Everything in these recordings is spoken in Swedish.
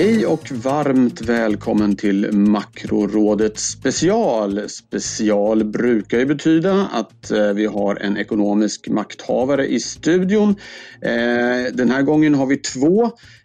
Hej och varmt välkommen till Makrorådet special. Special brukar ju betyda att eh, vi har en ekonomisk makthavare i studion. Eh, den här gången har vi två.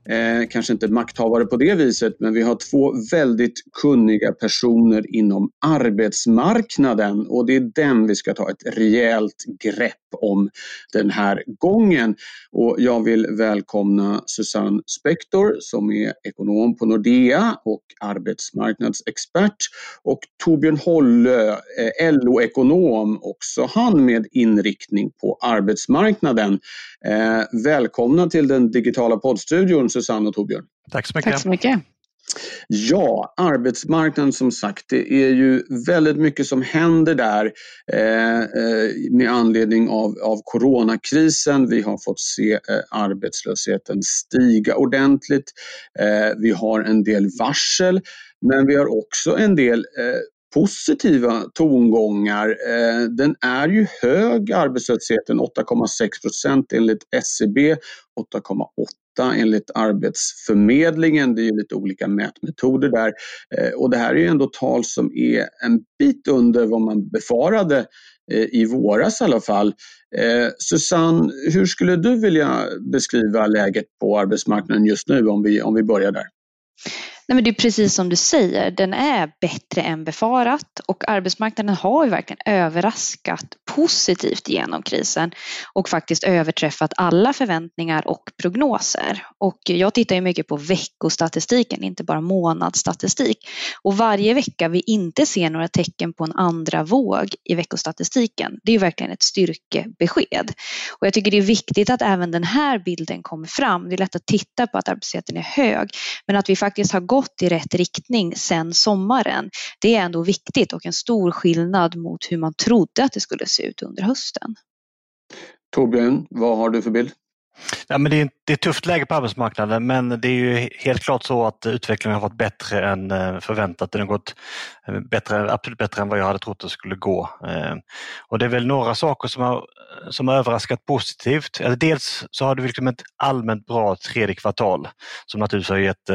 Eh, kanske inte makthavare på det viset, men vi har två väldigt kunniga personer inom arbetsmarknaden och det är den vi ska ta ett rejält grepp om den här gången. Och jag vill välkomna Susanne Spektor som är ekonom på Nordea och arbetsmarknadsexpert och Torbjörn Hollö, eh, LO-ekonom, också han med inriktning på arbetsmarknaden. Eh, välkomna till den digitala poddstudion Susanne och Torbjörn. Tack så mycket. Tack så mycket. Ja, arbetsmarknaden som sagt, det är ju väldigt mycket som händer där eh, eh, med anledning av, av coronakrisen. Vi har fått se eh, arbetslösheten stiga ordentligt. Eh, vi har en del varsel, men vi har också en del eh, positiva tongångar. Eh, den är ju hög arbetslösheten, 8,6 procent enligt SCB, 8,8 enligt Arbetsförmedlingen. Det är ju lite olika mätmetoder där. Eh, och det här är ju ändå tal som är en bit under vad man befarade eh, i våras i alla fall. Eh, Susanne, hur skulle du vilja beskriva läget på arbetsmarknaden just nu om vi, om vi börjar där? Nej, men det är precis som du säger, den är bättre än befarat och arbetsmarknaden har ju verkligen överraskat positivt genom krisen och faktiskt överträffat alla förväntningar och prognoser. Och jag tittar ju mycket på veckostatistiken, inte bara månadsstatistik. Och varje vecka vi inte ser några tecken på en andra våg i veckostatistiken, det är ju verkligen ett styrkebesked. Och jag tycker det är viktigt att även den här bilden kommer fram. Det är lätt att titta på att arbetslösheten är hög, men att vi faktiskt har gått i rätt riktning sedan sommaren. Det är ändå viktigt och en stor skillnad mot hur man trodde att det skulle se ut under hösten. Torbjörn, vad har du för bild? Ja, men det, är, det är ett tufft läge på arbetsmarknaden men det är ju helt klart så att utvecklingen har varit bättre än eh, förväntat. Den har gått eh, bättre, absolut bättre än vad jag hade trott det skulle gå. Eh, och det är väl några saker som har, som har överraskat positivt. Dels så har du liksom ett allmänt bra tredje kvartal som naturligtvis har gett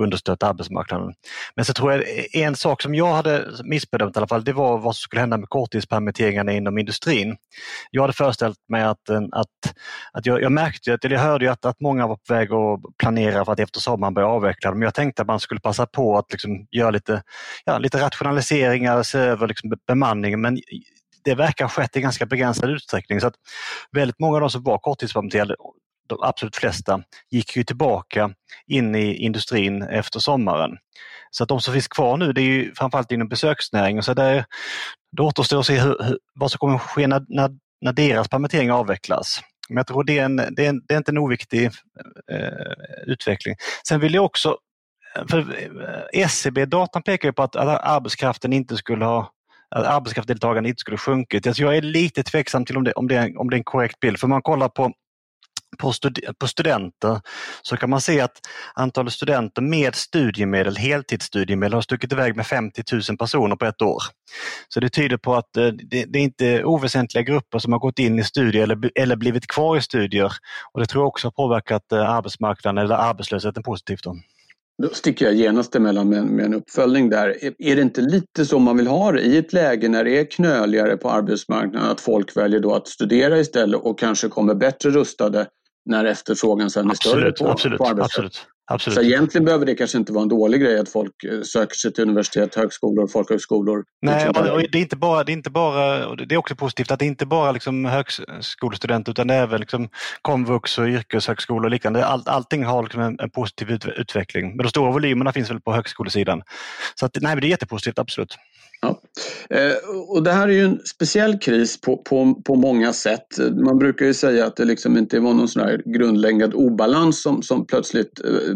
understött arbetsmarknaden. Men så tror jag en sak som jag hade missbedömt i alla fall, det var vad som skulle hända med korttidspermitteringarna inom industrin. Jag hade föreställt mig att, att, att jag, jag märkte, eller jag hörde ju att, att många var på väg att planera för att efter sommaren börja avveckla dem. Jag tänkte att man skulle passa på att liksom göra lite, ja, lite rationaliseringar, se över liksom bemanningen men det verkar ha skett i ganska begränsad utsträckning. Så att väldigt många av de som var korttidspermitterade de absolut flesta gick ju tillbaka in i industrin efter sommaren. Så att de som finns kvar nu det är ju framförallt inom besöksnäringen. Så det, det återstår att se hur, hur, vad som kommer att ske när, när, när deras permittering avvecklas. Men jag tror det är, en, det är, en, det är inte en oviktig eh, utveckling. Sen vill jag också, för eh, SCB-datan pekar på att arbetskraften inte skulle ha att arbetskraftsdeltagandet inte skulle sjunkit. Alltså jag är lite tveksam till om det, om, det om det är en korrekt bild. För man kollar på på, stud på studenter så kan man se att antalet studenter med studiemedel, heltidsstudiemedel, har stuckit iväg med 50 000 personer på ett år. Så det tyder på att eh, det, det är inte oväsentliga grupper som har gått in i studier eller, eller blivit kvar i studier. Och Det tror jag också har påverkat eh, arbetsmarknaden eller arbetslösheten positivt. Då. Då sticker jag genast emellan med, med en uppföljning där. Är det inte lite så man vill ha det i ett läge när det är knöligare på arbetsmarknaden att folk väljer då att studera istället och kanske kommer bättre rustade när efterfrågan sen är större på, absolut, på absolut. Absolut. Så egentligen behöver det kanske inte vara en dålig grej att folk eh, söker sig till universitet, högskolor, folkhögskolor. Nej, och det, är inte bara, det är inte bara, det är också positivt att det inte bara liksom högskolestudenter utan det är även liksom komvux och yrkeshögskolor och liknande. All, allting har liksom en, en, positiv ut, utveckling. Men de stora volymerna finns väl på högskolesidan. Så att, nej, det är jättepositivt, absolut. Ja. Eh, och det här är ju en speciell kris på, på, på många sätt. Man brukar ju säga att det liksom inte var någon sån här grundläggande obalans som, som plötsligt eh,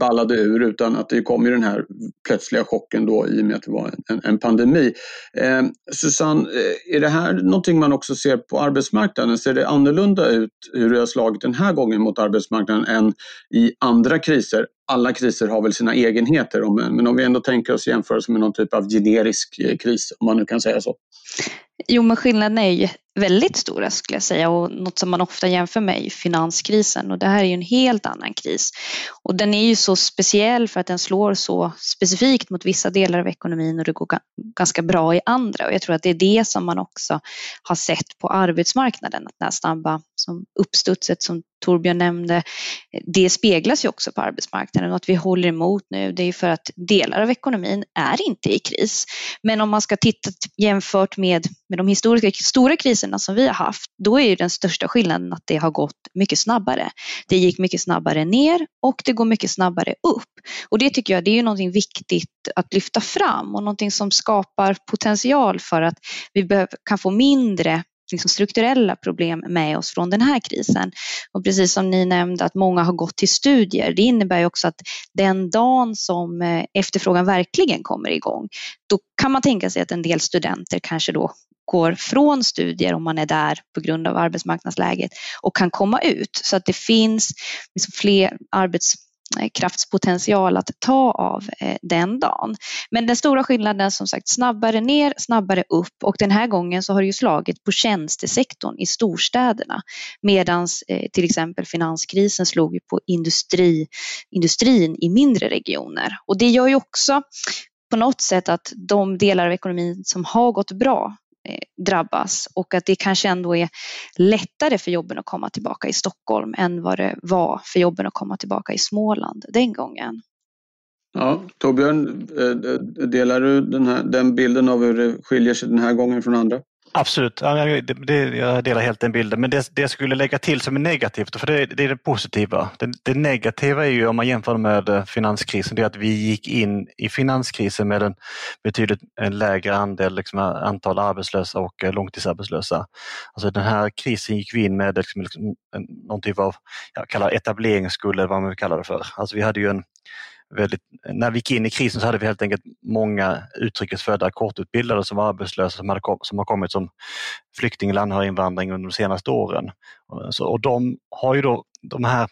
ballade ur utan att det kom ju den här plötsliga chocken då i och med att det var en, en pandemi. Eh, Susanne, eh, är det här någonting man också ser på arbetsmarknaden? Ser det annorlunda ut hur det har slagit den här gången mot arbetsmarknaden än i andra kriser? alla kriser har väl sina egenheter, men om vi ändå tänker oss jämförelse med någon typ av generisk eh, kris, om man nu kan säga så. Jo, men skillnaden är ju väldigt stora skulle jag säga och något som man ofta jämför med är finanskrisen och det här är ju en helt annan kris. Och den är ju så speciell för att den slår så specifikt mot vissa delar av ekonomin och det går ganska bra i andra och jag tror att det är det som man också har sett på arbetsmarknaden, att den här snabba som uppstudset som Torbjörn nämnde, det speglas ju också på arbetsmarknaden och att vi håller emot nu det är för att delar av ekonomin är inte i kris. Men om man ska titta jämfört med, med de historiska stora kriserna som vi har haft, då är ju den största skillnaden att det har gått mycket snabbare. Det gick mycket snabbare ner och det går mycket snabbare upp. Och det tycker jag det är ju någonting viktigt att lyfta fram och någonting som skapar potential för att vi kan få mindre liksom strukturella problem med oss från den här krisen. Och precis som ni nämnde att många har gått till studier, det innebär ju också att den dagen som eh, efterfrågan verkligen kommer igång, då kan man tänka sig att en del studenter kanske då går från studier om man är där på grund av arbetsmarknadsläget och kan komma ut så att det finns liksom fler arbets Eh, kraftspotential att ta av eh, den dagen. Men den stora skillnaden som sagt snabbare ner, snabbare upp och den här gången så har det ju slagit på tjänstesektorn i storstäderna medan eh, till exempel finanskrisen slog på industri, industrin i mindre regioner. Och det gör ju också på något sätt att de delar av ekonomin som har gått bra Eh, drabbas och att det kanske ändå är lättare för jobben att komma tillbaka i Stockholm än vad det var för jobben att komma tillbaka i Småland den gången. Ja, Torbjörn, eh, eh, delar du den, här, den bilden av hur det skiljer sig den här gången från andra? Absolut, jag delar helt den bilden. Men det, jag skulle lägga till som är negativt, för det, är det positiva. Det, negativa är ju om man jämför med eh, finanskrisen, det är att vi gick in i finanskrisen med en betydligt eh, lägre andel liksom, eh, antal arbetslösa och långtidsarbetslösa. Alltså den här krisen gick vi in med liksom, liksom någon typ av jag kallar etableringsskuld eller vad man vill kalla det för. Alltså vi hade ju en väldigt, när vi gick in i krisen så hade vi helt enkelt många utrikesfödda kortutbildade som var arbetslösa som, hade, som har kommit som flykting eller anhöriginvandring under de senaste åren. Så, och de har ju då de här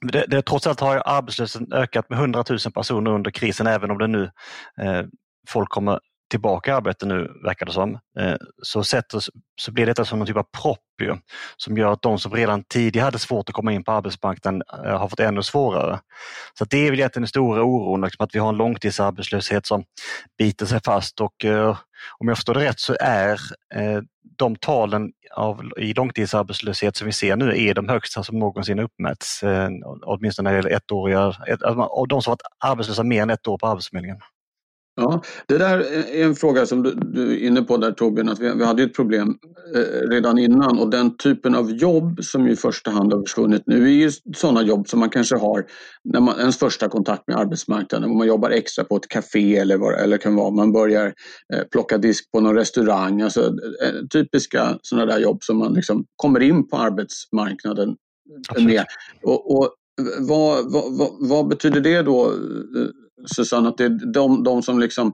det, det, trots allt har arbetslösheten ökat med 100 000 personer under krisen även om det nu eh, folk kommer tillbaka i arbete nu, verkar det som, eh, så, sätter, så blir detta som en typ av propp ju, som gör att de som redan tidigare hade svårt att komma in på arbetsmarknaden eh, har fått ännu svårare. Så det är väl egentligen den stora oron, liksom, att vi har en långtidsarbetslöshet som biter sig fast och eh, om jag förstår det rätt så är eh, de talen av, i långtidsarbetslöshet som vi ser nu är de högsta som någonsin uppmätts, eh, åtminstone när det gäller ettåriga, av de som varit arbetslösa mer än ett år på Arbetsförmedlingen. Ja, det där är en fråga som du, du är inne på där Torbjörn, att vi, vi hade ett problem eh, redan innan och den typen av jobb som i första hand har försvunnit nu är ju sådana jobb som man kanske har när man, ens första kontakt med arbetsmarknaden, om man jobbar extra på ett café eller vad eller kan vara, man börjar eh, plocka disk på någon restaurang, alltså eh, typiska sådana där jobb som man liksom kommer in på arbetsmarknaden Absolut. med. Och, och vad, vad, vad, vad betyder det då eh, Susanne, att det är de, de som liksom,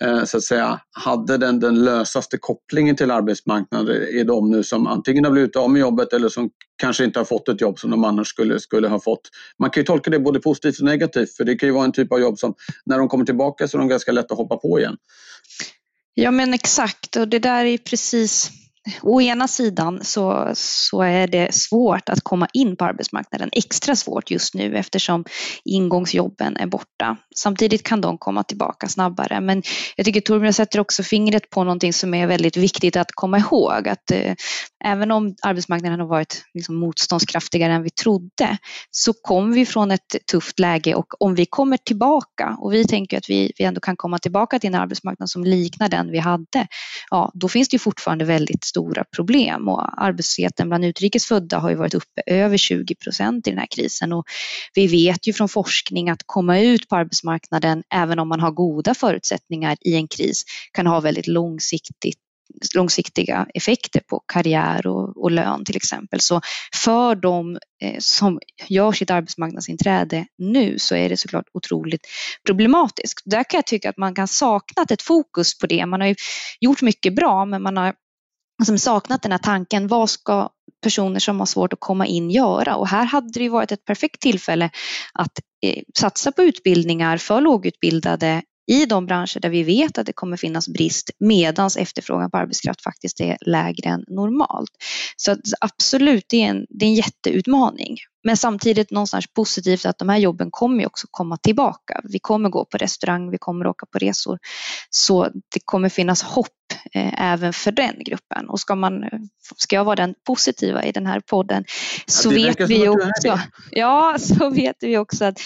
eh, så att säga, hade den, den lösaste kopplingen till arbetsmarknaden är de nu som antingen har blivit av med jobbet eller som kanske inte har fått ett jobb som de annars skulle, skulle ha fått. Man kan ju tolka det både positivt och negativt för det kan ju vara en typ av jobb som när de kommer tillbaka så är de ganska lätta att hoppa på igen. Ja men exakt och det där är precis å ena sidan så, så är det svårt att komma in på arbetsmarknaden, extra svårt just nu eftersom ingångsjobben är borta. Samtidigt kan de komma tillbaka snabbare. Men jag tycker Torbjörn sätter också fingret på någonting som är väldigt viktigt att komma ihåg. Att eh, även om arbetsmarknaden har varit liksom motståndskraftigare än vi trodde, så kom vi från ett tufft läge och om vi kommer tillbaka och vi tänker att vi, vi ändå kan komma tillbaka till en arbetsmarknad som liknar den vi hade, ja, då finns det fortfarande väldigt stora problem och arbetslösheten bland utrikesfödda har ju varit uppe över 20 procent i den här krisen och vi vet ju från forskning att komma ut på arbetsmarknaden även om man har goda förutsättningar i en kris kan ha väldigt långsiktigt långsiktiga effekter på karriär och, och lön till exempel. Så för de eh, som gör sitt arbetsmarknadsinträde nu så är det såklart otroligt problematiskt. Där kan jag tycka att man kan sakna ett fokus på det. Man har ju gjort mycket bra men man har som saknat den här tanken, vad ska personer som har svårt att komma in göra? Och här hade det ju varit ett perfekt tillfälle att eh, satsa på utbildningar för lågutbildade i de branscher där vi vet att det kommer finnas brist medans efterfrågan på arbetskraft faktiskt är lägre än normalt. Så absolut, det är, en, det är en jätteutmaning. Men samtidigt någonstans positivt att de här jobben kommer också komma tillbaka. Vi kommer gå på restaurang, vi kommer åka på resor. Så det kommer finnas hopp eh, även för den gruppen. Och ska, man, ska jag vara den positiva i den här podden så ja, vet vi också, ja, så vet vi också att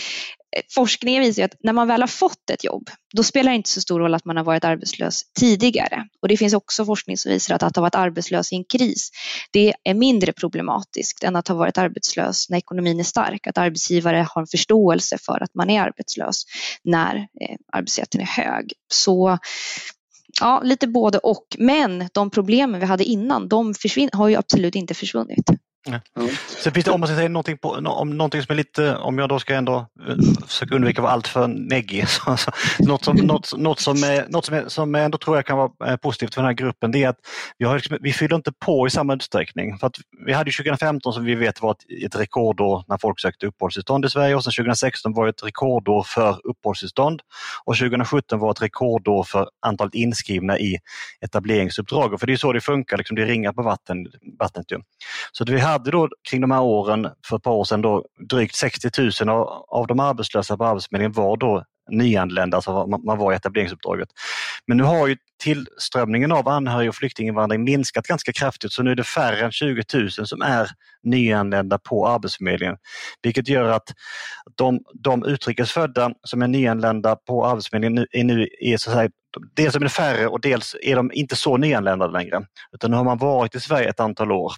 forskningen visar att när man väl har fått ett jobb, då spelar det inte så stor roll att man har varit arbetslös tidigare. Och det finns också forskning som visar att att ha varit arbetslös i en kris, det är mindre problematiskt än att ha varit arbetslös när ekonomin är stark. Att arbetsgivare har en förståelse för att man är arbetslös när eh, arbetslösheten är hög. Så ja, lite både och. Men de problemen vi hade innan, de har ju absolut inte försvunnit. Ja. Sen finns det, om man ska säga någonting, på, om någonting som är lite, om jag då ska ändå eh, försöka undvika att vara alltför neggig, så, så, något, som, något, något, som, är, något som, är, som jag ändå tror jag kan vara eh, positivt för den här gruppen, det är att vi, har liksom, vi fyller inte på i samma utsträckning. För att vi hade 2015 som vi vet var ett, ett rekordår när folk sökte uppehållstillstånd i Sverige och sen 2016 var ett rekordår för uppehållstillstånd och 2017 var ett rekordår för antalet inskrivna i etableringsuppdrag. För det är så det funkar, liksom, det ringar på vatten, vattnet. Ju. Så vi hade hade då kring de här åren, för ett par år sedan, då, drygt 60 000 av, av de arbetslösa på Arbetsförmedlingen var då nyanlända, alltså man, var i etableringsuppdraget. Men nu har ju tillströmningen av anhörig och flyktinginvandring minskat ganska kraftigt så nu är det färre än 20 000 som är nyanlända på Arbetsförmedlingen. Vilket gör att de, de utrikesfödda som är nyanlända på Arbetsförmedlingen nu är, nu är så att säga, dels är de färre och dels är de inte så nyanlända längre. Utan nu har man varit i Sverige ett antal år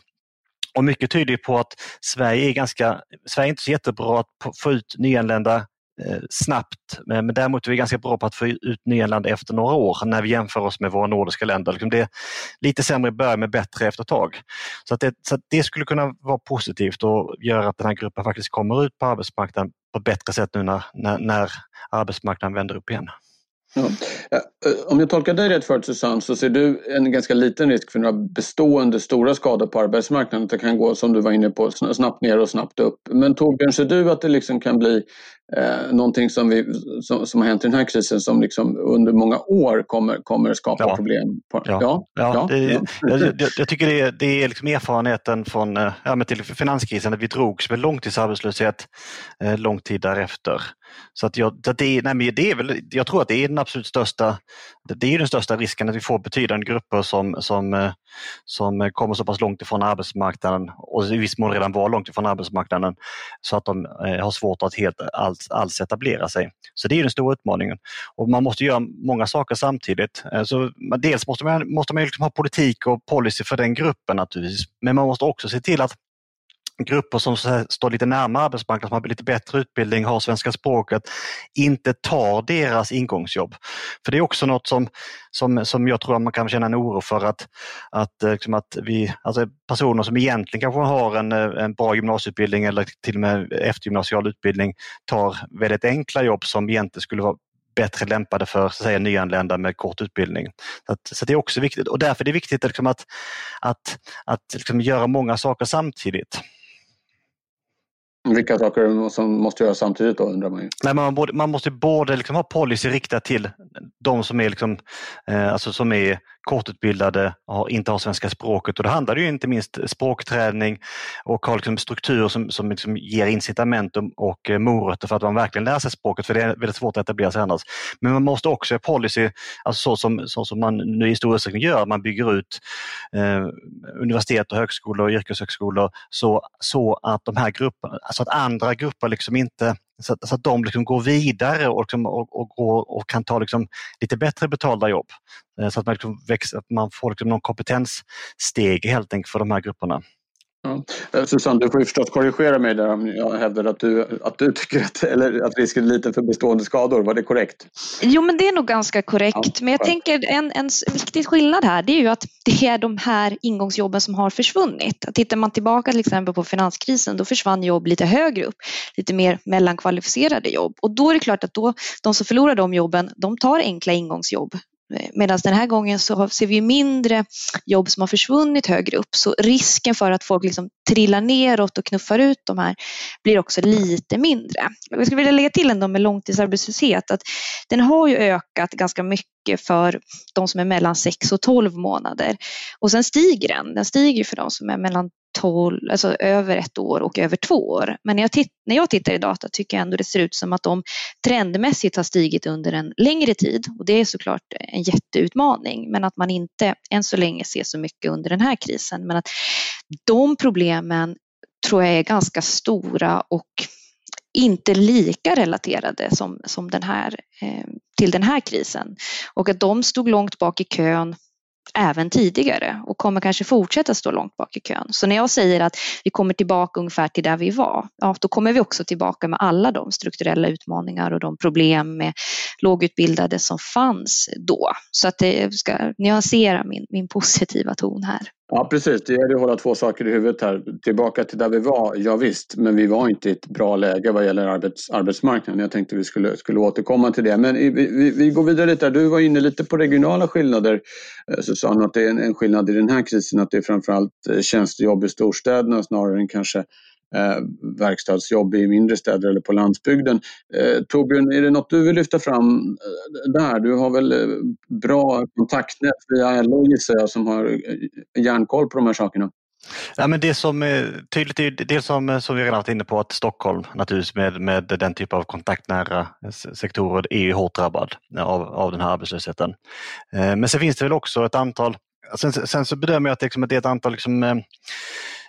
och mycket tyder på att Sverige är ganska, Sverige är inte så jättebra att få ut nyanlända eh, snabbt, men däremot är vi ganska bra på att få ut nyanlända efter några år när vi jämför oss med våra nordiska länder. Liksom det är lite sämre i början men bättre efter ett tag. Så, att det, så att det skulle kunna vara positivt och göra att den här gruppen faktiskt kommer ut på arbetsmarknaden på ett bättre sätt nu när, när, när arbetsmarknaden vänder upp igen. Ja. Eh, om jag tolkar dig rätt förut Susanne så ser du en ganska liten risk för några bestående stora skador på arbetsmarknaden. Det kan gå som du var inne på snabbt ner och snabbt upp. Men Torbjörn, ser du att det liksom kan bli eh, någonting som, vi, som, som, har hänt i den här krisen som liksom under många år kommer, kommer skapa ja. problem? På, ja, ja, ja, det, ja. Jag, jag, tycker det är, det är liksom erfarenheten från eh, ja, men till finanskrisen, att vi drogs med långtidsarbetslöshet eh, lång tid därefter. Så att jag, det, nej, men det är väl, jag tror att det är den absolut största, det är den största risken att vi får betydande grupper som, som, eh, som kommer så pass långt ifrån arbetsmarknaden och i viss mån redan var långt ifrån arbetsmarknaden så att de eh, har svårt att helt alls, alls etablera sig. Så det är den stora utmaningen. Och man måste göra många saker samtidigt. Eh, så dels måste man, måste man liksom ha politik och policy för den gruppen naturligtvis, men man måste också se till att grupper som står lite närmare arbetsmarknaden, som har lite bättre utbildning, har svenska språket, inte tar deras ingångsjobb. För det är också något som, som, som jag tror att man kan känna en oro för att, att, eh, liksom att vi, alltså personer som egentligen kanske har en, eh, en bra gymnasieutbildning eller till och med eftergymnasial utbildning tar väldigt enkla jobb som egentligen skulle vara bättre lämpade för så att säga, nyanlända med kort utbildning. Så, att, så det är också viktigt och därför är det viktigt liksom att, att, att liksom göra många saker samtidigt. Vilka saker som måste göras samtidigt då undrar man ju. Nej, man, både, man måste både liksom ha policy riktat till de som är, liksom, eh, alltså som är kortutbildade, inte har svenska språket och då handlar det ju inte minst språkträning och ha liksom strukturer som, som liksom ger incitament och eh, morötter för att man verkligen lär sig språket för det är väldigt svårt att etablera sig annars. Men man måste också ha policy, alltså så som, så som man nu i stor utsträckning gör, man bygger ut eh, universitet och högskolor och yrkeshögskolor så, så att de här grupperna, alltså att andra grupper liksom inte så att, så att de liksom går vidare och, liksom, och, och, går, och, kan ta liksom lite bättre betalda jobb. Eh, så att man, liksom växer, att man får liksom någon kompetenssteg helt enkelt för de här grupperna. Ja. Eh, Susanne, du får ju förstås korrigera mig där om jag hävdar att du, att du tycker att, eller att risken är liten för bestående skador. Var det korrekt? Jo, men det är nog ganska korrekt. Ja, men jag tänker en, en viktig skillnad här det är ju att det är de här ingångsjobben som har försvunnit. Tittar man tillbaka till exempel på finanskrisen då försvann jobb lite högre upp, lite mer mellankvalificerade jobb och då är det klart att då, de som förlorar de jobben de tar enkla ingångsjobb Medan den här gången så ser vi mindre jobb som har försvunnit högre upp så risken för att folk liksom trillar neråt och knuffar ut de här blir också lite mindre. Jag skulle vilja lägga till ändå med långtidsarbetslöshet att den har ju ökat ganska mycket för de som är mellan 6 och 12 månader och sen stiger den. Den stiger för de som är mellan 12, alltså över ett år och över två år. Men när jag, titt, när jag tittar i data tycker jag ändå det ser ut som att de trendmässigt har stigit under en längre tid och det är såklart en jätteutmaning men att man inte än så länge ser så mycket under den här krisen. Men att de problemen tror jag är ganska stora och inte lika relaterade som, som den här, eh, till den här krisen och att de stod långt bak i kön även tidigare och kommer kanske fortsätta stå långt bak i kön. Så när jag säger att vi kommer tillbaka ungefär till där vi var, ja, då kommer vi också tillbaka med alla de strukturella utmaningar och de problem med lågutbildade som fanns då. Så att det ska nyansera min, min positiva ton här. Ja precis, det gäller att hålla två saker i huvudet här. Tillbaka till där vi var, ja visst, men vi var inte i ett bra läge vad gäller arbets, arbetsmarknaden. Jag tänkte vi skulle, skulle återkomma till det. Men vi, vi, vi går vidare lite. Du var inne lite på regionala skillnader eh, Susanne, att det är en, en skillnad i den här krisen att det är framförallt eh, tjänstejobb i storstäderna snarare än kanske eh, verkstadsjobb i mindre städer eller på landsbygden. Eh, Torbjörn, är det något du vill lyfta fram eh, där? Du har väl eh, bra kontaktnät via LO gissar jag som har eh, järnkoll på de här sakerna? Ja, men det som är tydligt är det som, som vi redan varit inne på att Stockholm naturligtvis med, med den typ av kontaktnära sektorer är hårt drabbad av, av den här arbetslösheten. Men sen finns det väl också ett antal, sen, sen så bedömer jag att, liksom, att det är ett antal liksom,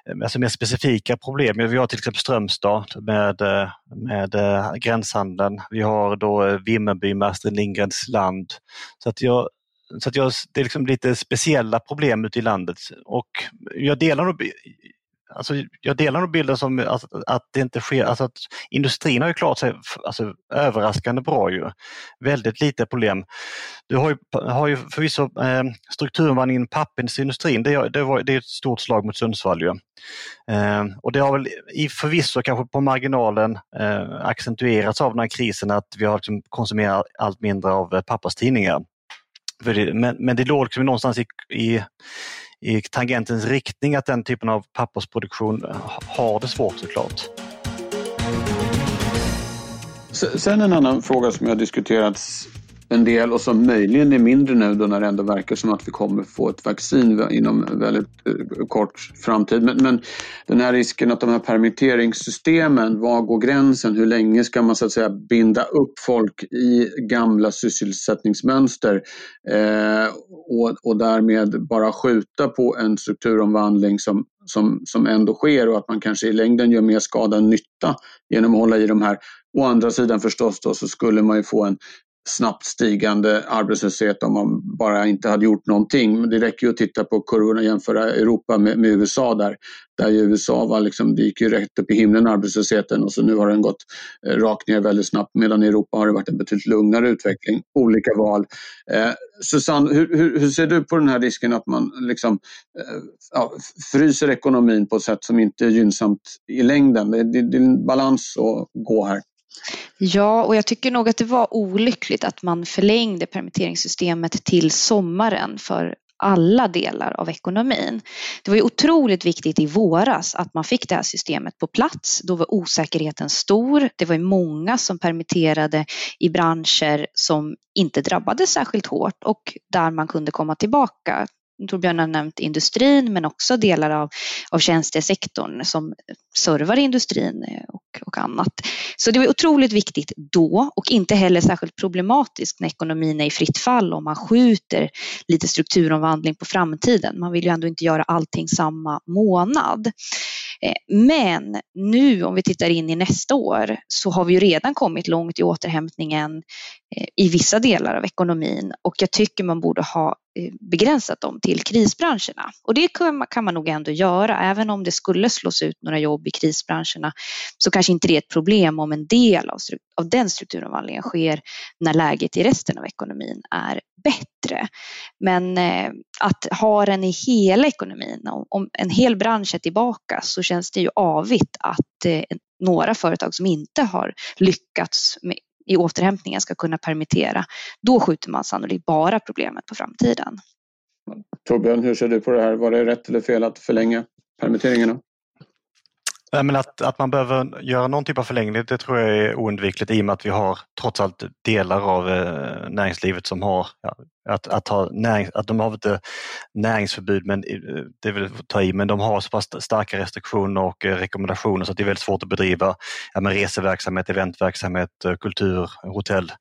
Eh, alltså mer specifika problem. Vi har till exempel Strömstad med, eh, med eh, gränshandeln. Vi har då Vimmerby med Astrid Lindgrens land. Så att jag, så att jag, det är liksom lite speciella problem ute i landet och jag delar nog Alltså, jag delar nog bilden som att, att det inte sker, alltså att industrin har ju klarat sig alltså, överraskande bra ju. Väldigt lite problem. Du har ju, har ju förvisso eh, strukturomvandlingen i pappersindustrin, det, det, var, det är ett stort slag mot Sundsvall ju. Eh, och det har väl i förvisso kanske på marginalen eh, accentuerats av den här krisen att vi har liksom konsumerat allt mindre av eh, papperstidningar. Men, men det låg liksom någonstans i, i i tangentens riktning att den typen av pappersproduktion eh, har det svårt såklart. Sen en annan fråga som har diskuterats en del och som möjligen är mindre nu då när det ändå verkar som att vi kommer få ett vaccin inom väldigt eh, kort framtid. Men, men den här risken att de här permitteringssystemen, var går gränsen? Hur länge ska man så att säga binda upp folk i gamla sysselsättningsmönster eh, och, och därmed bara skjuta på en strukturomvandling som som, som ändå sker och att man kanske i längden gör mer skada än nytta genom att hålla i de här. Å andra sidan förstås då så skulle man ju få en snabbt stigande arbetslöshet om man bara inte hade gjort någonting. Men det räcker ju att titta på kurvorna och jämföra Europa med, med USA där. Där i USA var liksom, det gick ju rätt upp i himlen arbetslösheten och så nu har den gått eh, rakt ner väldigt snabbt medan i Europa har det varit en betydligt lugnare utveckling. Olika val. Eh, Susanne, hur, hur, hur, ser du på den här risken att man liksom, eh, ja, fryser ekonomin på ett sätt som inte är gynnsamt i längden? Det, det, det är en balans att gå här. Ja, och jag tycker nog att det var olyckligt att man förlängde permitteringssystemet till sommaren för alla delar av ekonomin. Det var ju otroligt viktigt i våras att man fick det här systemet på plats. Då var osäkerheten stor. Det var ju många som permitterade i branscher som inte drabbades särskilt hårt och där man kunde komma tillbaka Torbjörn har nämnt industrin men också delar av, av tjänstesektorn som servar industrin eh, och, och annat. Så det var otroligt viktigt då och inte heller särskilt problematiskt när ekonomin är i fritt fall och man skjuter lite strukturomvandling på framtiden. Man vill ju ändå inte göra allting samma månad. Eh, men nu om vi tittar in i nästa år så har vi ju redan kommit långt i återhämtningen eh, i vissa delar av ekonomin och jag tycker man borde ha eh, begränsat dem till krisbranscherna. Och det kan man nog ändå göra, även om det skulle slås ut några jobb i krisbranscherna så kanske inte det är ett problem om en del av, av den strukturomvandlingen sker när läget i resten av ekonomin är bättre. Men eh, att ha den i hela ekonomin, om en hel bransch är tillbaka så känns det ju avigt att eh, några företag som inte har lyckats med, i återhämtningen ska kunna permittera. Då skjuter man sannolikt bara problemet på framtiden. Torbjörn, hur ser du på det här? Var det rätt eller fel att förlänga permitteringarna? Men att, att man behöver göra någon typ av förlängning det tror jag är oundvikligt i och med att vi har trots allt delar av eh, näringslivet som har ja, att, att, ha närings, att de har inte näringsförbud, men eh, det vill ta i, men de har så pass starka restriktioner och eh, rekommendationer så att det är väldigt svårt att bedriva ja, men reseverksamhet, eventverksamhet, eh, kultur, hotell.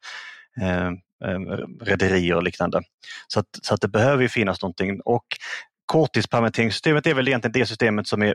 Eh, eh, rederier och liknande. Så att, så att det behöver ju finnas någonting och korttidspermitteringssystemet är väl egentligen det systemet som är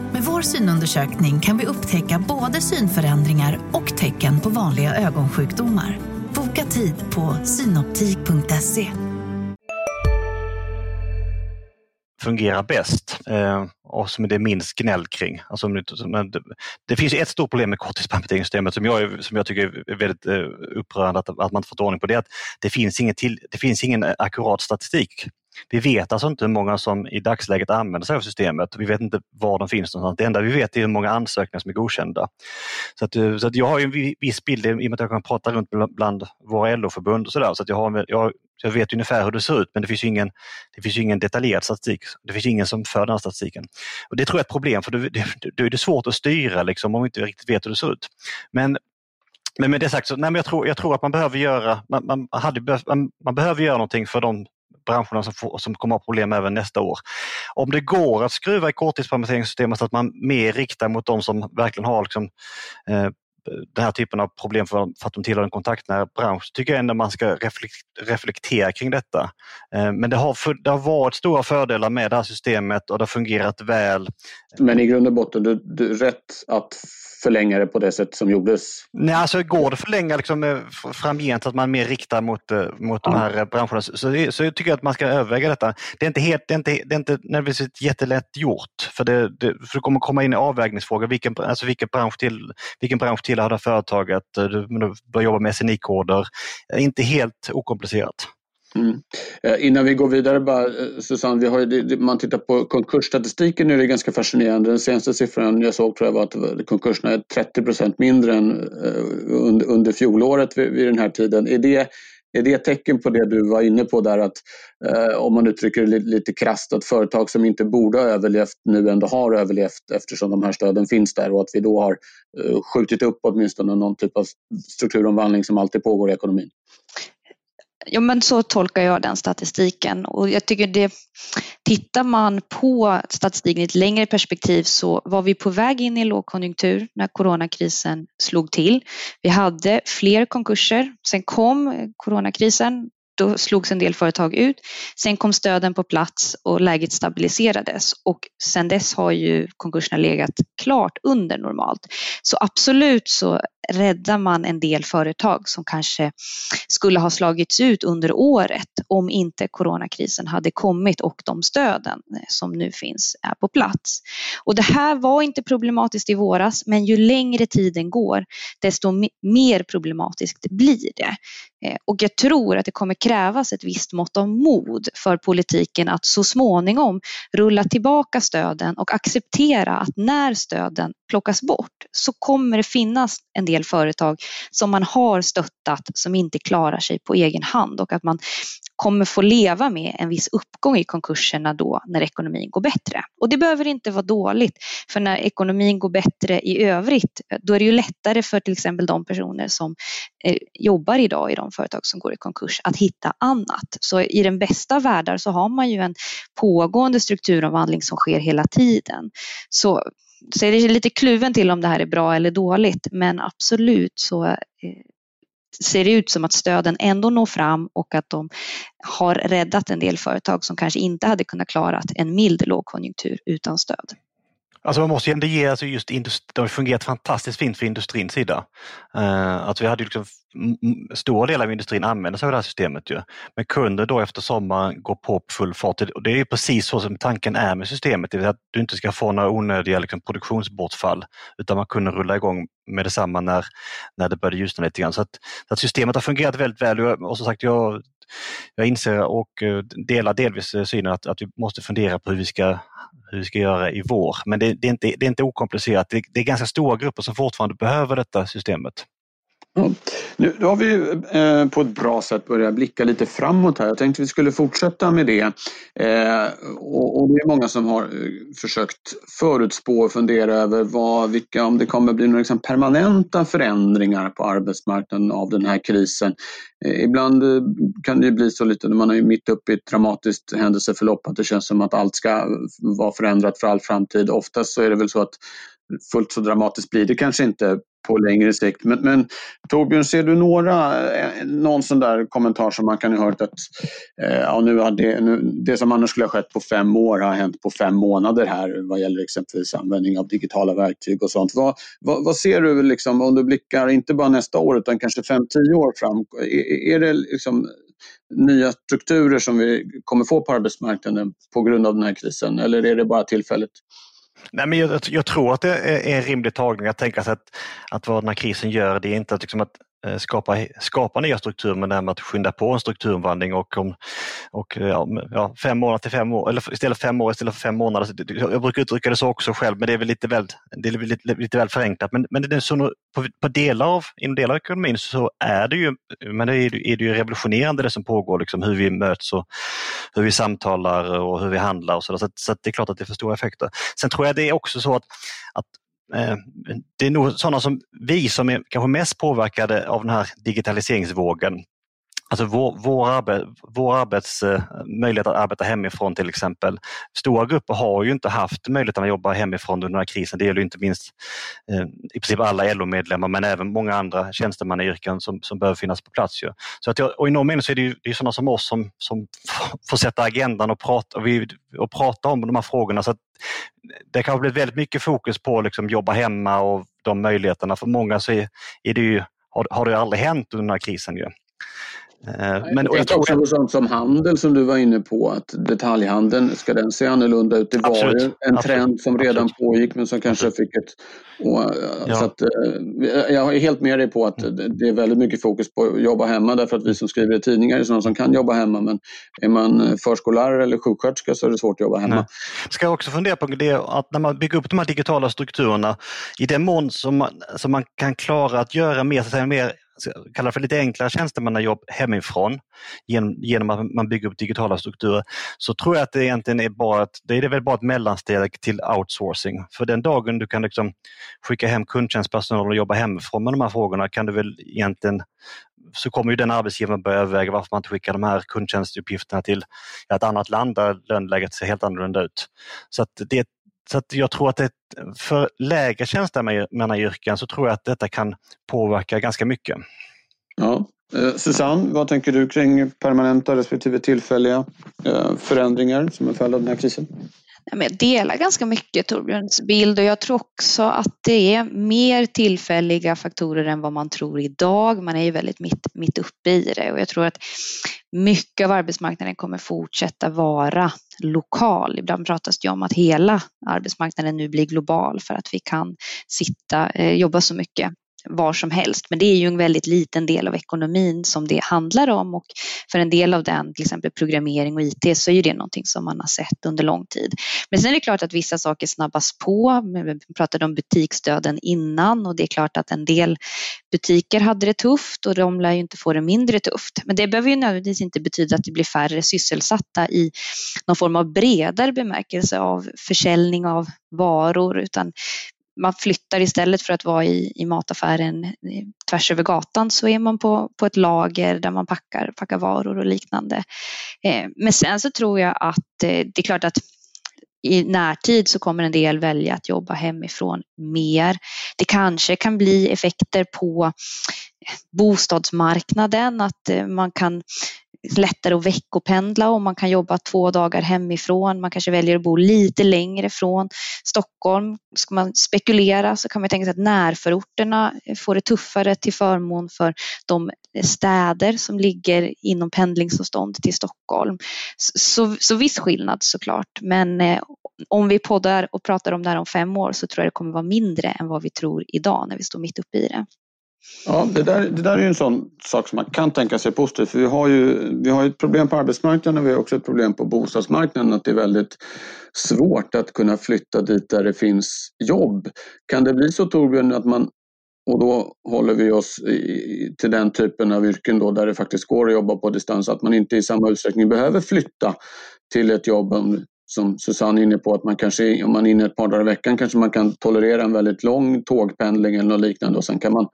Med vår synundersökning kan vi upptäcka både synförändringar och tecken på vanliga ögonsjukdomar. Boka tid på synoptik.se. fungerar bäst eh, och som det är minst gnäll kring. Alltså, det, finns ett stort problem med korttidspermitteringssystemet som jag, som jag tycker är väldigt eh, upprörande att, att man inte fått ordning på. Det är att det finns ingen, till, det finns ingen akkurat statistik vi vet alltså inte hur många som i dagsläget använder sig av systemet. Vi vet inte var de finns någonstans. Det enda vi vet är hur många ansökningar som är godkända. Så, att, eh, så att jag har en viss bild i och med att jag kan prata runt bland våra LO-förbund och sådär. Så jag, har, jag, jag vet ungefär hur det ser ut men det finns ingen, det finns ingen detaljerad statistik. Det finns ingen som för den statistiken. Och Det tror jag är ett problem för då är det svårt att styra liksom, om vi inte riktigt vet hur det ser ut. Men men med det sagt, så, nej, men jag, tror, jag tror att man behöver göra man, man, hade, man, man behöver göra någonting för de branscherna som, får, som kommer att ha problem även nästa år. Om det går att skruva i korttidspermitteringssystemet så att man mer riktar mot de som verkligen har liksom, eh, den här typen av problem för, för att de tillhör en kontaktnära bransch, tycker jag ändå man ska reflektera kring detta. Eh, men det har, det har varit stora fördelar med det här systemet och det har fungerat väl. Men i grund och botten, du, du rätt att förlänga det på det sätt som gjordes? Nej, alltså går det att förlänga liksom, framgent så att man mer riktar mot, eh, mot de här branscherna så, så, så tycker jag att man ska överväga detta. Det är inte, helt, det är inte, det är inte nödvändigtvis jättelätt gjort för det, det, för det kommer komma in i avvägningsfrågor. Vilken, alltså vilken, bransch till, vilken bransch tillhör det här företaget? Eh, du, började jobba med SNI-koder. Eh, inte helt okomplicerat. Mm. Eh, innan vi går vidare bara, Susanne, vi har man tittar på konkursstatistiken nu är det ganska fascinerande. Den senaste siffran jag såg tror jag var att konkurserna är 30 procent mindre än under, under fjolåret vid, vid den här tiden. Är det, är det ett tecken på det du var inne på där att eh, om man uttrycker det lite, krasst att företag som inte borde ha överlevt nu ändå har överlevt eftersom de här stöden finns där och att vi då har eh, skjutit upp åtminstone någon typ av strukturomvandling som alltid pågår i ekonomin? Ja, men så tolkar jag den statistiken och jag tycker det, tittar man på statistiken i ett längre perspektiv så var vi på väg in i lågkonjunktur när coronakrisen slog till. Vi hade fler konkurser, sen kom coronakrisen, då slogs en del företag ut. Sen kom stöden på plats och läget stabiliserades och sen dess har ju konkurserna legat klart under normalt. Så absolut så räddar man en del företag som kanske skulle ha slagits ut under året om inte coronakrisen hade kommit och de stöden som nu finns är på plats. Och det här var inte problematiskt i våras, men ju längre tiden går, desto mer problematiskt blir det. Eh, och jag tror att det kommer krävas ett visst mått av mod för politiken att så småningom rulla tillbaka stöden och acceptera att när stöden plockas bort så kommer det finnas en del företag som man har stöttat som inte klarar sig på egen hand och att man kommer få leva med en viss uppgång i konkurserna då när ekonomin går bättre. Och det behöver inte vara dåligt, för när ekonomin går bättre i övrigt, då är det ju lättare för till exempel de personer som eh, jobbar idag i de företag som går i konkurs att hitta annat. Så i den bästa världar så har man ju en pågående strukturomvandling som sker hela tiden. Så så är det lite kluven till om det här är bra eller dåligt, men absolut så eh, ser det ut som att stöden ändå når fram och att de har räddat en del företag som kanske inte hade kunnat klara en mild lågkonjunktur utan stöd. Alltså man måste ju ändå ge, alltså just det har fungerat fantastiskt fint för industrins sida. Uh, att vi hade liksom, stora delar av industrin använder sig av det här systemet. Ju. Men kunder då efter sommaren går på full fart. Och det är precis så som tanken är med systemet, det vill säga att du inte ska få några onödiga liksom, produktionsbortfall utan man kunde rulla igång med detsamma när, när det började ljusna lite grann. Så att, så att systemet har fungerat väldigt väl och som sagt jag, jag inser och eh, delar delvis eh, synen att, att vi måste fundera på hur vi ska hur vi ska göra i vår. Men det, det, är, inte, det är inte okomplicerat. Det, det, är ganska stora grupper som fortfarande behöver detta systemet. Ja. Nu har vi eh, på ett bra sätt börjat blicka lite framåt här. Jag tänkte vi skulle fortsätta med det. Eh, och, och, det är många som har eh, försökt förutspå och fundera över vad, vilka, om det kommer bli några liksom permanenta förändringar på arbetsmarknaden av den här krisen. Eh, ibland eh, kan det bli så lite när man är mitt uppe i ett dramatiskt händelseförlopp att det känns som att allt ska vara förändrat för all framtid. Oftast så är det väl så att fullt så dramatiskt blir det kanske inte på längre sikt. Men, men Torbjörn, ser du några, eh, någon sån där kommentar som man kan ha hört att eh, ja, nu har det, nu, det som annars skulle ha skett på fem år har hänt på fem månader här vad gäller exempelvis användning av digitala verktyg och sånt. Vad, vad, vad ser du liksom, om du blickar inte bara nästa år utan kanske fem, tio år fram? Är, är det liksom nya strukturer som vi kommer få på arbetsmarknaden på grund av den här krisen eller är det bara tillfälligt? Nej, men jag, jag, tror att det är en rimlig tagning att tänka sig att, att vad den här krisen gör, det är inte att, liksom att Eh, skapa, skapa nya strukturer men det här med att skynda på en strukturomvandling och, om, och ja, ja, fem månader till fem år, eller istället fem år istället för fem månader. Jag brukar uttrycka det så också själv men det är väl lite väl, det är lite, lite väl förenklat. Men, men det är så, på, på delar av, inom delar av ekonomin så är det ju, men det är, är det ju revolutionerande det som pågår, liksom hur vi möts och hur vi samtalar och hur vi handlar och så, så, så det är klart att det får stora effekter. Sen tror jag det är också så att, att Eh, det är nog sådana som vi som är kanske mest påverkade av den här digitaliseringsvågen. Alltså vår, vår, arbet, vår arbets, eh, möjlighet att arbeta hemifrån till exempel. Stora grupper har ju inte haft möjligheten att jobba hemifrån under den här krisen. Det gäller inte minst eh, i princip alla LO-medlemmar men även många andra tjänstemannayrken som, som behöver finnas på plats. Ju. Så att jag, och I någon mening så är det, ju, det är sådana som oss som, som får sätta agendan och prata, och vi, och prata om de här frågorna. Så det kan ha blivit väldigt mycket fokus på liksom jobba hemma och de möjligheterna. För många så är, är det ju, har, har det aldrig hänt under den här krisen. Ju. Eh, men, jag tror också på sånt som handel som du var inne på, att detaljhandeln, ska den se annorlunda ut? Det var Absolut. en trend som redan Absolut. pågick men som kanske fick ett... Och, eh, ja. så att, eh, jag är helt med dig på att det är väldigt mycket fokus på att jobba hemma därför att vi som skriver i tidningar är sådana som kan jobba hemma men är man förskollärare eller sjuksköterska så är det svårt att jobba hemma. Nej. Ska jag också fundera på det att när man bygger upp de här digitala strukturerna, i den mån som man, som man kan klara att göra mer, så att säga, mer kallar för lite enklare tjänstemannajobb hemifrån genom, genom att man bygger upp digitala strukturer så tror jag att det egentligen är bara ett, det är väl bara ett mellansteg till outsourcing. För den dagen du kan liksom skicka hem kundtjänstpersonal och jobba hemifrån med de här frågorna kan du väl egentligen så kommer ju den arbetsgivaren börja överväga varför man inte skickar de här kundtjänstuppgifterna till ett annat land där löneläget ser helt annorlunda ut. Så att det, så att jag tror att det, för lägre tjänstemannayrken så tror jag att detta kan påverka ganska mycket. Ja. Eh, Susanne, vad tänker du kring permanenta respektive tillfälliga eh, förändringar som en följd av den här krisen? Jag delar ganska mycket Torbjörns bild och jag tror också att det är mer tillfälliga faktorer än vad man tror idag. Man är ju väldigt mitt, mitt uppe i det och jag tror att mycket av arbetsmarknaden kommer fortsätta vara lokal. Ibland pratas det om att hela arbetsmarknaden nu blir global för att vi kan sitta, eh, jobba så mycket var som helst. Men det är ju en väldigt liten del av ekonomin som det handlar om och för en del av den, till exempel programmering och IT, så är ju det någonting som man har sett under lång tid. Men sen är det klart att vissa saker snabbas på. Vi pratade om butiksdöden innan och det är klart att en del butiker hade det tufft och de lär ju inte få det mindre tufft. Men det behöver ju nödvändigtvis inte betyda att det blir färre sysselsatta i någon form av bredare bemärkelse av försäljning av varor utan man flyttar istället för att vara i, i mataffären eh, tvärs över gatan så är man på, på ett lager där man packar, packar varor och liknande. Eh, men sen så tror jag att eh, det är klart att i närtid så kommer en del välja att jobba hemifrån mer. Det kanske kan bli effekter på eh, bostadsmarknaden, att eh, man kan lättare att veckopendla om man kan jobba två dagar hemifrån. Man kanske väljer att bo lite längre från Stockholm. Ska man spekulera så kan man tänka sig att närförorterna får det tuffare till förmån för de städer som ligger inom pendlingsavstånd till Stockholm. Så, så viss skillnad såklart, men eh, om vi poddar och pratar om det här om fem år så tror jag det kommer vara mindre än vad vi tror idag när vi står mitt uppe i det. Ja, det där, det där är en sån sak som man kan tänka sig positivt. För vi har ju vi har ett problem på arbetsmarknaden och vi har också ett problem på bostadsmarknaden. Att det är väldigt svårt att kunna flytta dit där det finns jobb. Kan det bli så Torbjörn att man och då håller vi oss i, till den typen av yrken då där det faktiskt går att jobba på distans. Att man inte i samma utsträckning behöver flytta till ett jobb som Susanne är inne på, att man kanske, om man är inne ett par dagar i veckan kanske man kan tolerera en väldigt lång tågpendling eller något liknande och sen kan man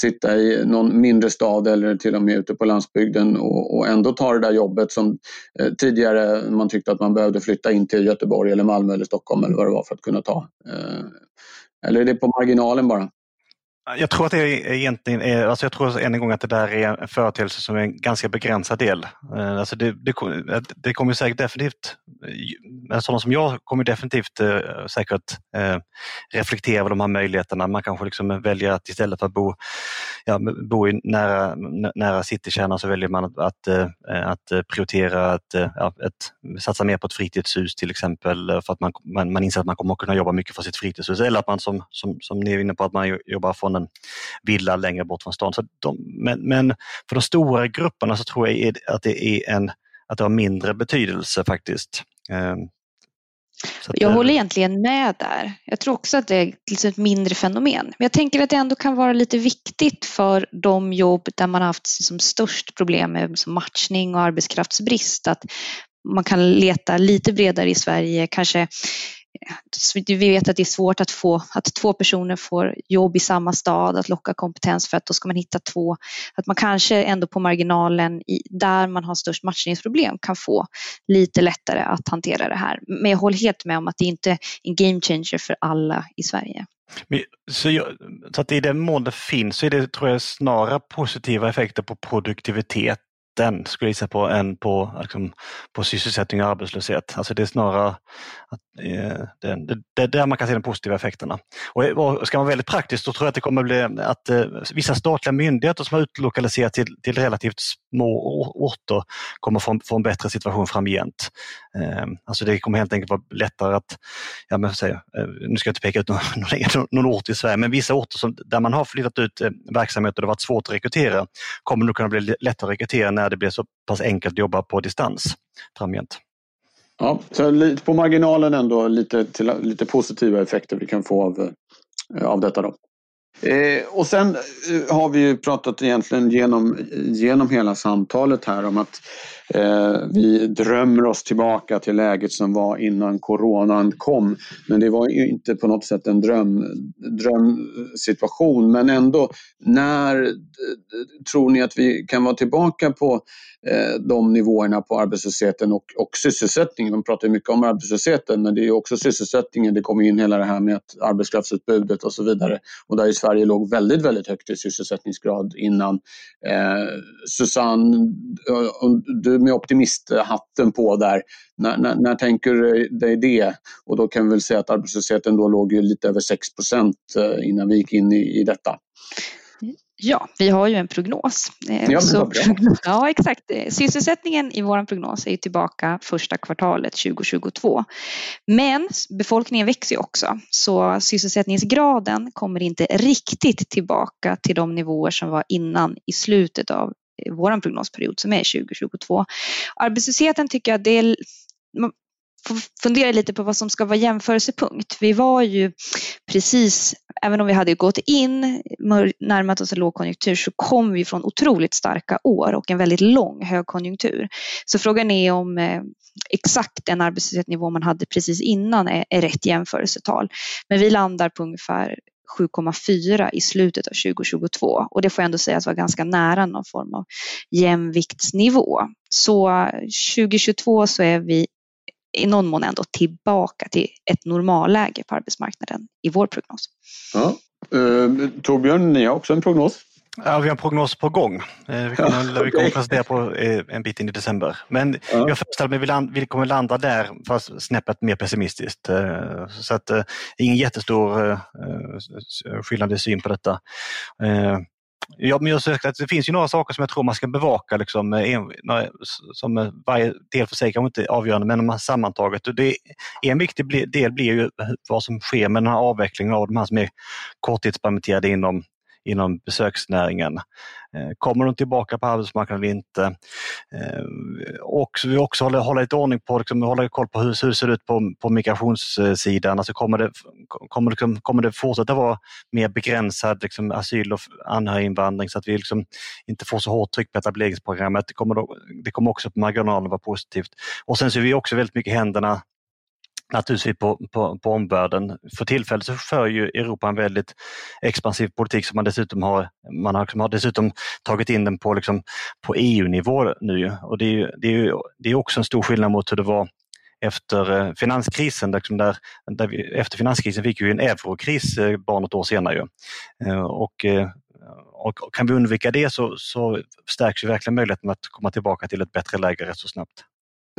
sitta i någon mindre stad eller till och med ute på landsbygden och, och ändå ta det där jobbet som eh, tidigare man tyckte att man behövde flytta in till Göteborg eller Malmö eller Stockholm eller vad det var för att kunna ta. Eh, eller är det på marginalen bara? Jag tror att det är egentligen är, alltså jag tror än en gång att det där är en företeelse som är en ganska begränsad del. Eh, alltså det, det, eh, det kommer säkert definitivt, alltså sådana som jag kommer definitivt säkert reflektera över de här möjligheterna. Man kanske liksom väljer att istället för att bo, ja, bo i nära, nära citykärnan så väljer man att, att, att prioritera att, ja, att, satsa mer på ett fritidshus till exempel för att man, man, man inser att man kommer att kunna jobba mycket för sitt fritidshus eller att man som, som, som ni är inne på att man jobbar från en villa längre bort från stan. Så de, men, men, för de stora grupperna så tror jag att det, är en, att det har mindre betydelse faktiskt. Ehm, jag håller egentligen med där. Jag tror också att det är liksom ett mindre fenomen. Men jag tänker att det ändå kan vara lite viktigt för de jobb där man har haft liksom störst problem med matchning och arbetskraftsbrist. Att man kan leta lite bredare i Sverige, kanske vi vet att det är svårt att få att två personer får jobb i samma stad, att locka kompetens för att då ska man hitta två, att man kanske ändå på marginalen i, där man har störst matchningsproblem kan få lite lättare att hantera det här. Men jag håller helt med om att det inte är en game changer för alla i Sverige. Så, jag, så att i den mån det finns så är det tror jag snarare positiva effekter på produktivitet den skulle jag gissa på än på, liksom, på sysselsättning och arbetslöshet. Alltså det är snarare att, det, är där man kan se de positiva effekterna. Och, ska man vara väldigt praktisk så tror jag att det kommer bli att eh, vissa statliga myndigheter som har utlokaliserat till, till relativt små orter kommer få, få en bättre situation framgent. Ehm, alltså det kommer helt enkelt vara lättare att, ja men säga, eh, nu ska jag inte peka ut någon, någon, någon ort i Sverige, men vissa orter som, där man har flyttat ut eh, verksamheter och det har varit svårt att rekrytera kommer nog kunna bli lättare att rekrytera när det blir så pass enkelt att jobba på distans framgent. Ja, så lite på marginalen ändå lite, till, lite positiva effekter vi kan få av, eh, av detta. Då. Eh, och sen eh, har vi ju pratat egentligen genom, genom hela samtalet här om att Eh, vi drömmer oss tillbaka till läget som var innan coronan kom. Men det var ju inte på något sätt en dröm, drömsituation. Men ändå, när tror ni att vi kan vara tillbaka på eh, de nivåerna på arbetslösheten och, och sysselsättningen? Man pratar mycket om arbetslösheten men det är också sysselsättningen. Det kommer in hela det här med att arbetskraftsutbudet och så vidare. Och där i Sverige låg väldigt, väldigt högt i sysselsättningsgrad innan. Eh, Susanne, eh, du med optimisthatten på där, när, när, när, tänker du dig det? Och då kan vi väl säga att arbetslösheten då låg ju lite över 6 eh, innan vi gick in i, i detta. Ja, vi har ju en prognos. Eh, ja, så, ja, exakt. Sysselsättningen i vår prognos är tillbaka första kvartalet 2022. Men befolkningen växer också, så sysselsättningsgraden kommer inte riktigt tillbaka till de nivåer som var innan i slutet av vår prognosperiod som är 2022. Arbetslösheten tycker jag det är man får fundera lite på vad som ska vara jämförelsepunkt. Vi var ju precis, även om vi hade gått in, närmat oss en lågkonjunktur, så kom vi från otroligt starka år och en väldigt lång högkonjunktur. Så frågan är om eh, exakt den arbetslöshetsnivå man hade precis innan är, är rätt jämförelsetal. Men vi landar på ungefär 7,4 i slutet av 2022 och det får jag ändå säga att var ganska nära någon form av jämviktsnivå. Så 2022 så är vi i någon mån ändå tillbaka till ett normalläge på arbetsmarknaden i vår prognos. Ja. Eh, Torbjörn, ni har också en prognos? Ja, vi har en prognos på gång. Eh, vi kommer, ja, vi kommer presentera på eh, en bit in i december. Men ja. jag föreställer mig att vi, vi kommer landa där fast snäppet mer pessimistiskt. Så att ingen jättestor skillnad i syn på detta. Ja, men jag sökte att det finns ju några saker som jag tror man ska bevaka liksom, en, som varje del för sig kanske inte är avgörande men sammantaget. Det, en viktig del blir ju vad som sker med den här avvecklingen av de här som är korttidspermitterade inom inom besöksnäringen. Eh, kommer de tillbaka på arbetsmarknaden eller inte? Eh, och vi också håller, håller lite ordning på, liksom, håller koll på hur, hur det ser ut på, på migrationssidan. Alltså kommer, det, kommer, det, kommer det fortsätta vara mer begränsad liksom, asyl och anhöriginvandring så att vi liksom inte får så hårt tryck på etableringsprogrammet? Det kommer, då, det kommer också på marginalen vara positivt. Och sen ser vi också väldigt mycket händerna naturligtvis på, på, på omvärlden. För tillfället så för ju Europa en väldigt expansiv politik som man dessutom har, man har, man har dessutom tagit in den på, liksom, på EU-nivå nu. Och det är, det, är, det är också en stor skillnad mot hur det var efter eh, finanskrisen. Liksom där, där vi, efter finanskrisen fick vi en eurokris eh, bara något år senare. Eh, och, och kan vi undvika det så, så stärks ju verkligen möjligheten att komma tillbaka till ett bättre läge rätt så snabbt.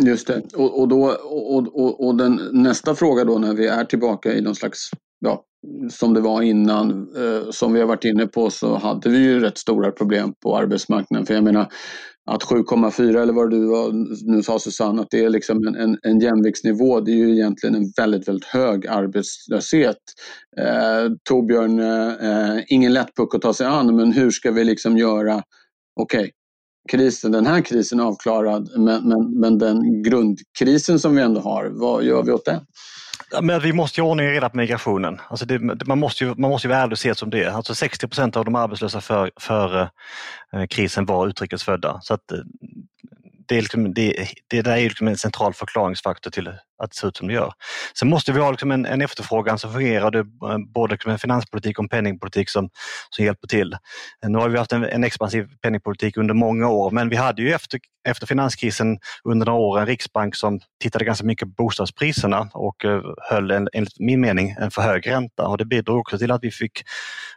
Just det. Och, och, då, och, och, och den, nästa fråga då när vi är tillbaka i någon slags, ja, som det var innan, eh, som vi har varit inne på så hade vi ju rätt stora problem på arbetsmarknaden. För jag menar att 7,4 eller vad du nu sa Susanne, att det är liksom en, en, en jämviktsnivå. Det är ju egentligen en väldigt, väldigt hög arbetslöshet. Eh, Torbjörn, eh, eh ingen lätt puck att ta sig an, men hur ska vi liksom göra? Okej, okay, krisen, den här krisen avklarad, men, men, men den grundkrisen som vi ändå har, vad gör vi åt den? Men vi måste ju ordning och reda på migrationen. Alltså det, man, måste ju, man måste ju vara ärlig och se det som det är. Alltså 60 procent av de arbetslösa före för, eh, krisen var utrikesfödda. Så att, eh, det, är liksom, det, det där är liksom en central förklaringsfaktor till att det ser ut som det gör. Sen måste vi ha liksom en, en efterfrågan som fungerar, det eh, både liksom en finanspolitik och en penningpolitik som, som hjälper till. Eh, nu har vi haft en, en expansiv penningpolitik under många år men vi hade ju efter, efter finanskrisen under några år en riksbank som tittade ganska mycket på bostadspriserna och eh, höll en, enligt min mening en för hög ränta och det bidrog också till att vi fick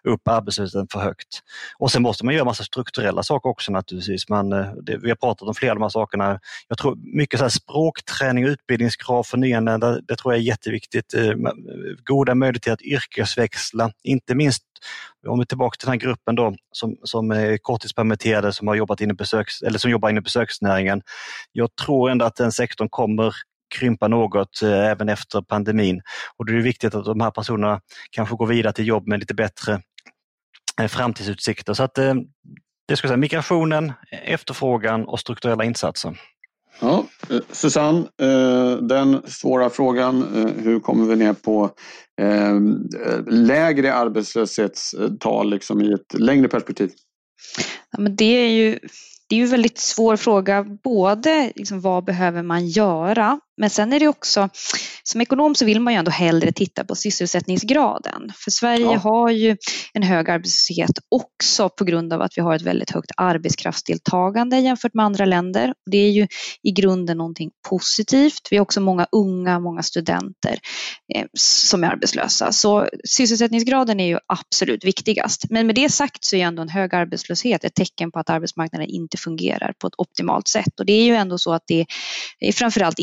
upp arbetslösheten för högt. Och sen måste man göra massa strukturella saker också naturligtvis. Man, det, vi har pratat om flera av de här sakerna. Jag tror mycket så språkträning och utbildningskrav för nyanlända, det tror jag är jätteviktigt. Eh, eh, goda möjligheter att yrkesväxla, inte minst om vi är tillbaka till den här gruppen då som, som är korttidspermitterade som har jobbat inom besöks, eller som jobbar inom besöksnäringen. Jag tror ändå att den sektorn kommer krympa något eh, även efter pandemin och det är viktigt att de här personerna kanske går vidare till jobb med lite bättre eh, framtidsutsikter. Så att eh, det ska säga migrationen, efterfrågan och strukturella insatser. Ja, eh, Susanne, eh, den svåra frågan, eh, hur kommer vi ner på ehm, lägre arbetslöshetstal liksom i ett längre perspektiv? Ja, men det är ju det är ju en väldigt svår fråga. Både liksom, vad behöver man göra? Men sen är det också, som ekonom så vill man ju ändå hellre titta på sysselsättningsgraden. För Sverige ja. har ju en hög arbetslöshet också på grund av att vi har ett väldigt högt arbetskraftsdeltagande jämfört med andra länder. Det är ju i grunden någonting positivt. Vi har också många unga, många studenter eh, som är arbetslösa. Så sysselsättningsgraden är ju absolut viktigast. Men med det sagt så är ändå en hög arbetslöshet ett tecken på att arbetsmarknaden inte fungerar på ett optimalt sätt. Och det är ju ändå så att det är framförallt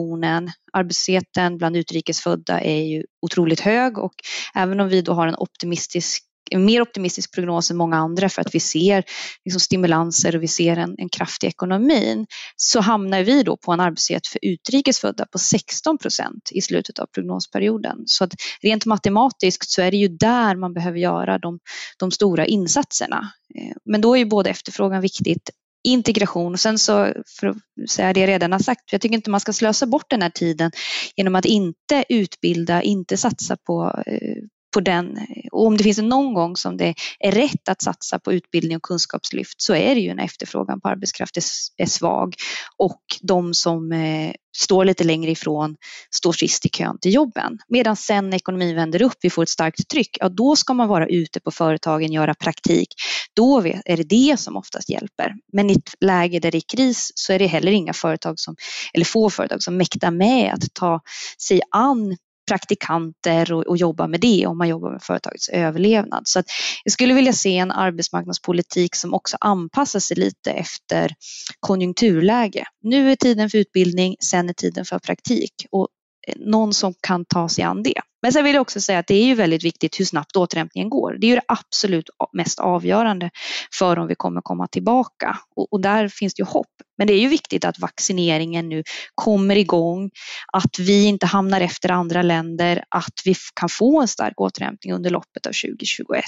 inflationen. arbetslösheten bland utrikesfödda är ju otroligt hög och även om vi då har en optimistisk en mer optimistisk prognos än många andra för att vi ser liksom stimulanser och vi ser en, en kraft i ekonomin så hamnar vi då på en arbetslöshet för utrikesfödda på 16 procent i slutet av prognosperioden. Så att rent matematiskt så är det ju där man behöver göra de, de stora insatserna. Eh, men då är ju både efterfrågan viktigt integration. Och sen så, för att säga det jag redan har sagt, jag tycker inte man ska slösa bort den här tiden genom att inte utbilda, inte satsa på, eh, på den. Och om det finns någon gång som det är rätt att satsa på utbildning och kunskapslyft så är det ju när efterfrågan på arbetskraft är, svag och de som eh, står lite längre ifrån står sist i kön till jobben. Medan sen när ekonomin vänder upp, vi får ett starkt tryck, ja då ska man vara ute på företagen, göra praktik. Då är det det som oftast hjälper. Men i ett läge där det är kris så är det heller inga företag som, eller få företag som mäktar med att ta sig an praktikanter och, och jobba med det om man jobbar med företagets överlevnad. Så jag skulle vilja se en arbetsmarknadspolitik som också anpassar sig lite efter konjunkturläge. Nu är tiden för utbildning, sen är tiden för praktik och eh, någon som kan ta sig an det. Men sen vill jag också säga att det är ju väldigt viktigt hur snabbt återhämtningen går. Det är ju det absolut mest avgörande för om vi kommer komma tillbaka och, och där finns det ju hopp. Men det är ju viktigt att vaccineringen nu kommer igång, att vi inte hamnar efter andra länder, att vi kan få en stark återhämtning under loppet av 2021.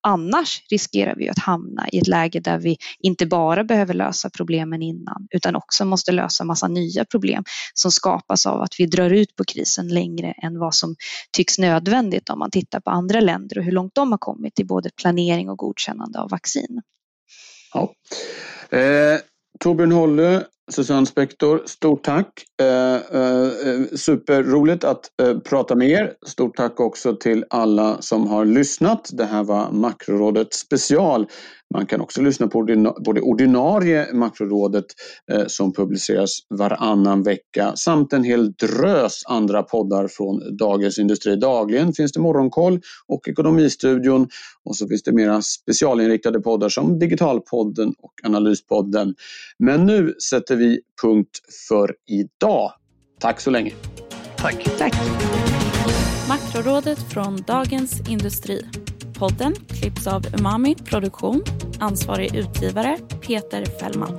Annars riskerar vi att hamna i ett läge där vi inte bara behöver lösa problemen innan utan också måste lösa massa nya problem som skapas av att vi drar ut på krisen längre än vad som tycks nödvändigt om man tittar på andra länder och hur långt de har kommit i både planering och godkännande av vaccin. Ja. Eh, Torbjörn Holle, Susanne Spektor, stort tack. Eh, eh, superroligt att eh, prata med er. Stort tack också till alla som har lyssnat. Det här var Makrorådet special. Man kan också lyssna på det ordinarie Makrorådet eh, som publiceras varannan vecka samt en hel drös andra poddar från Dagens Industri. Dagligen finns det Morgonkoll och Ekonomistudion och så finns det mera specialinriktade poddar som Digitalpodden och Analyspodden. Men nu sätter vi punkt för idag. Tack så länge. Tack. Tack. Makrorådet från Dagens Industri. Podden klipps av Umami Produktion. Ansvarig utgivare Peter Fällman.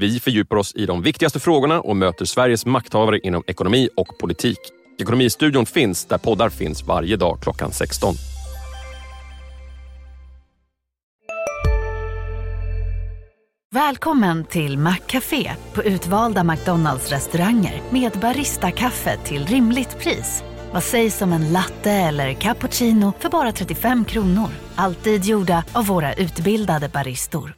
Vi fördjupar oss i de viktigaste frågorna och möter Sveriges makthavare inom ekonomi och politik. Ekonomistudion finns där poddar finns varje dag klockan 16. Välkommen till Maccafé på utvalda McDonalds restauranger med Baristakaffe till rimligt pris. Vad sägs om en latte eller cappuccino för bara 35 kronor? Alltid gjorda av våra utbildade baristor.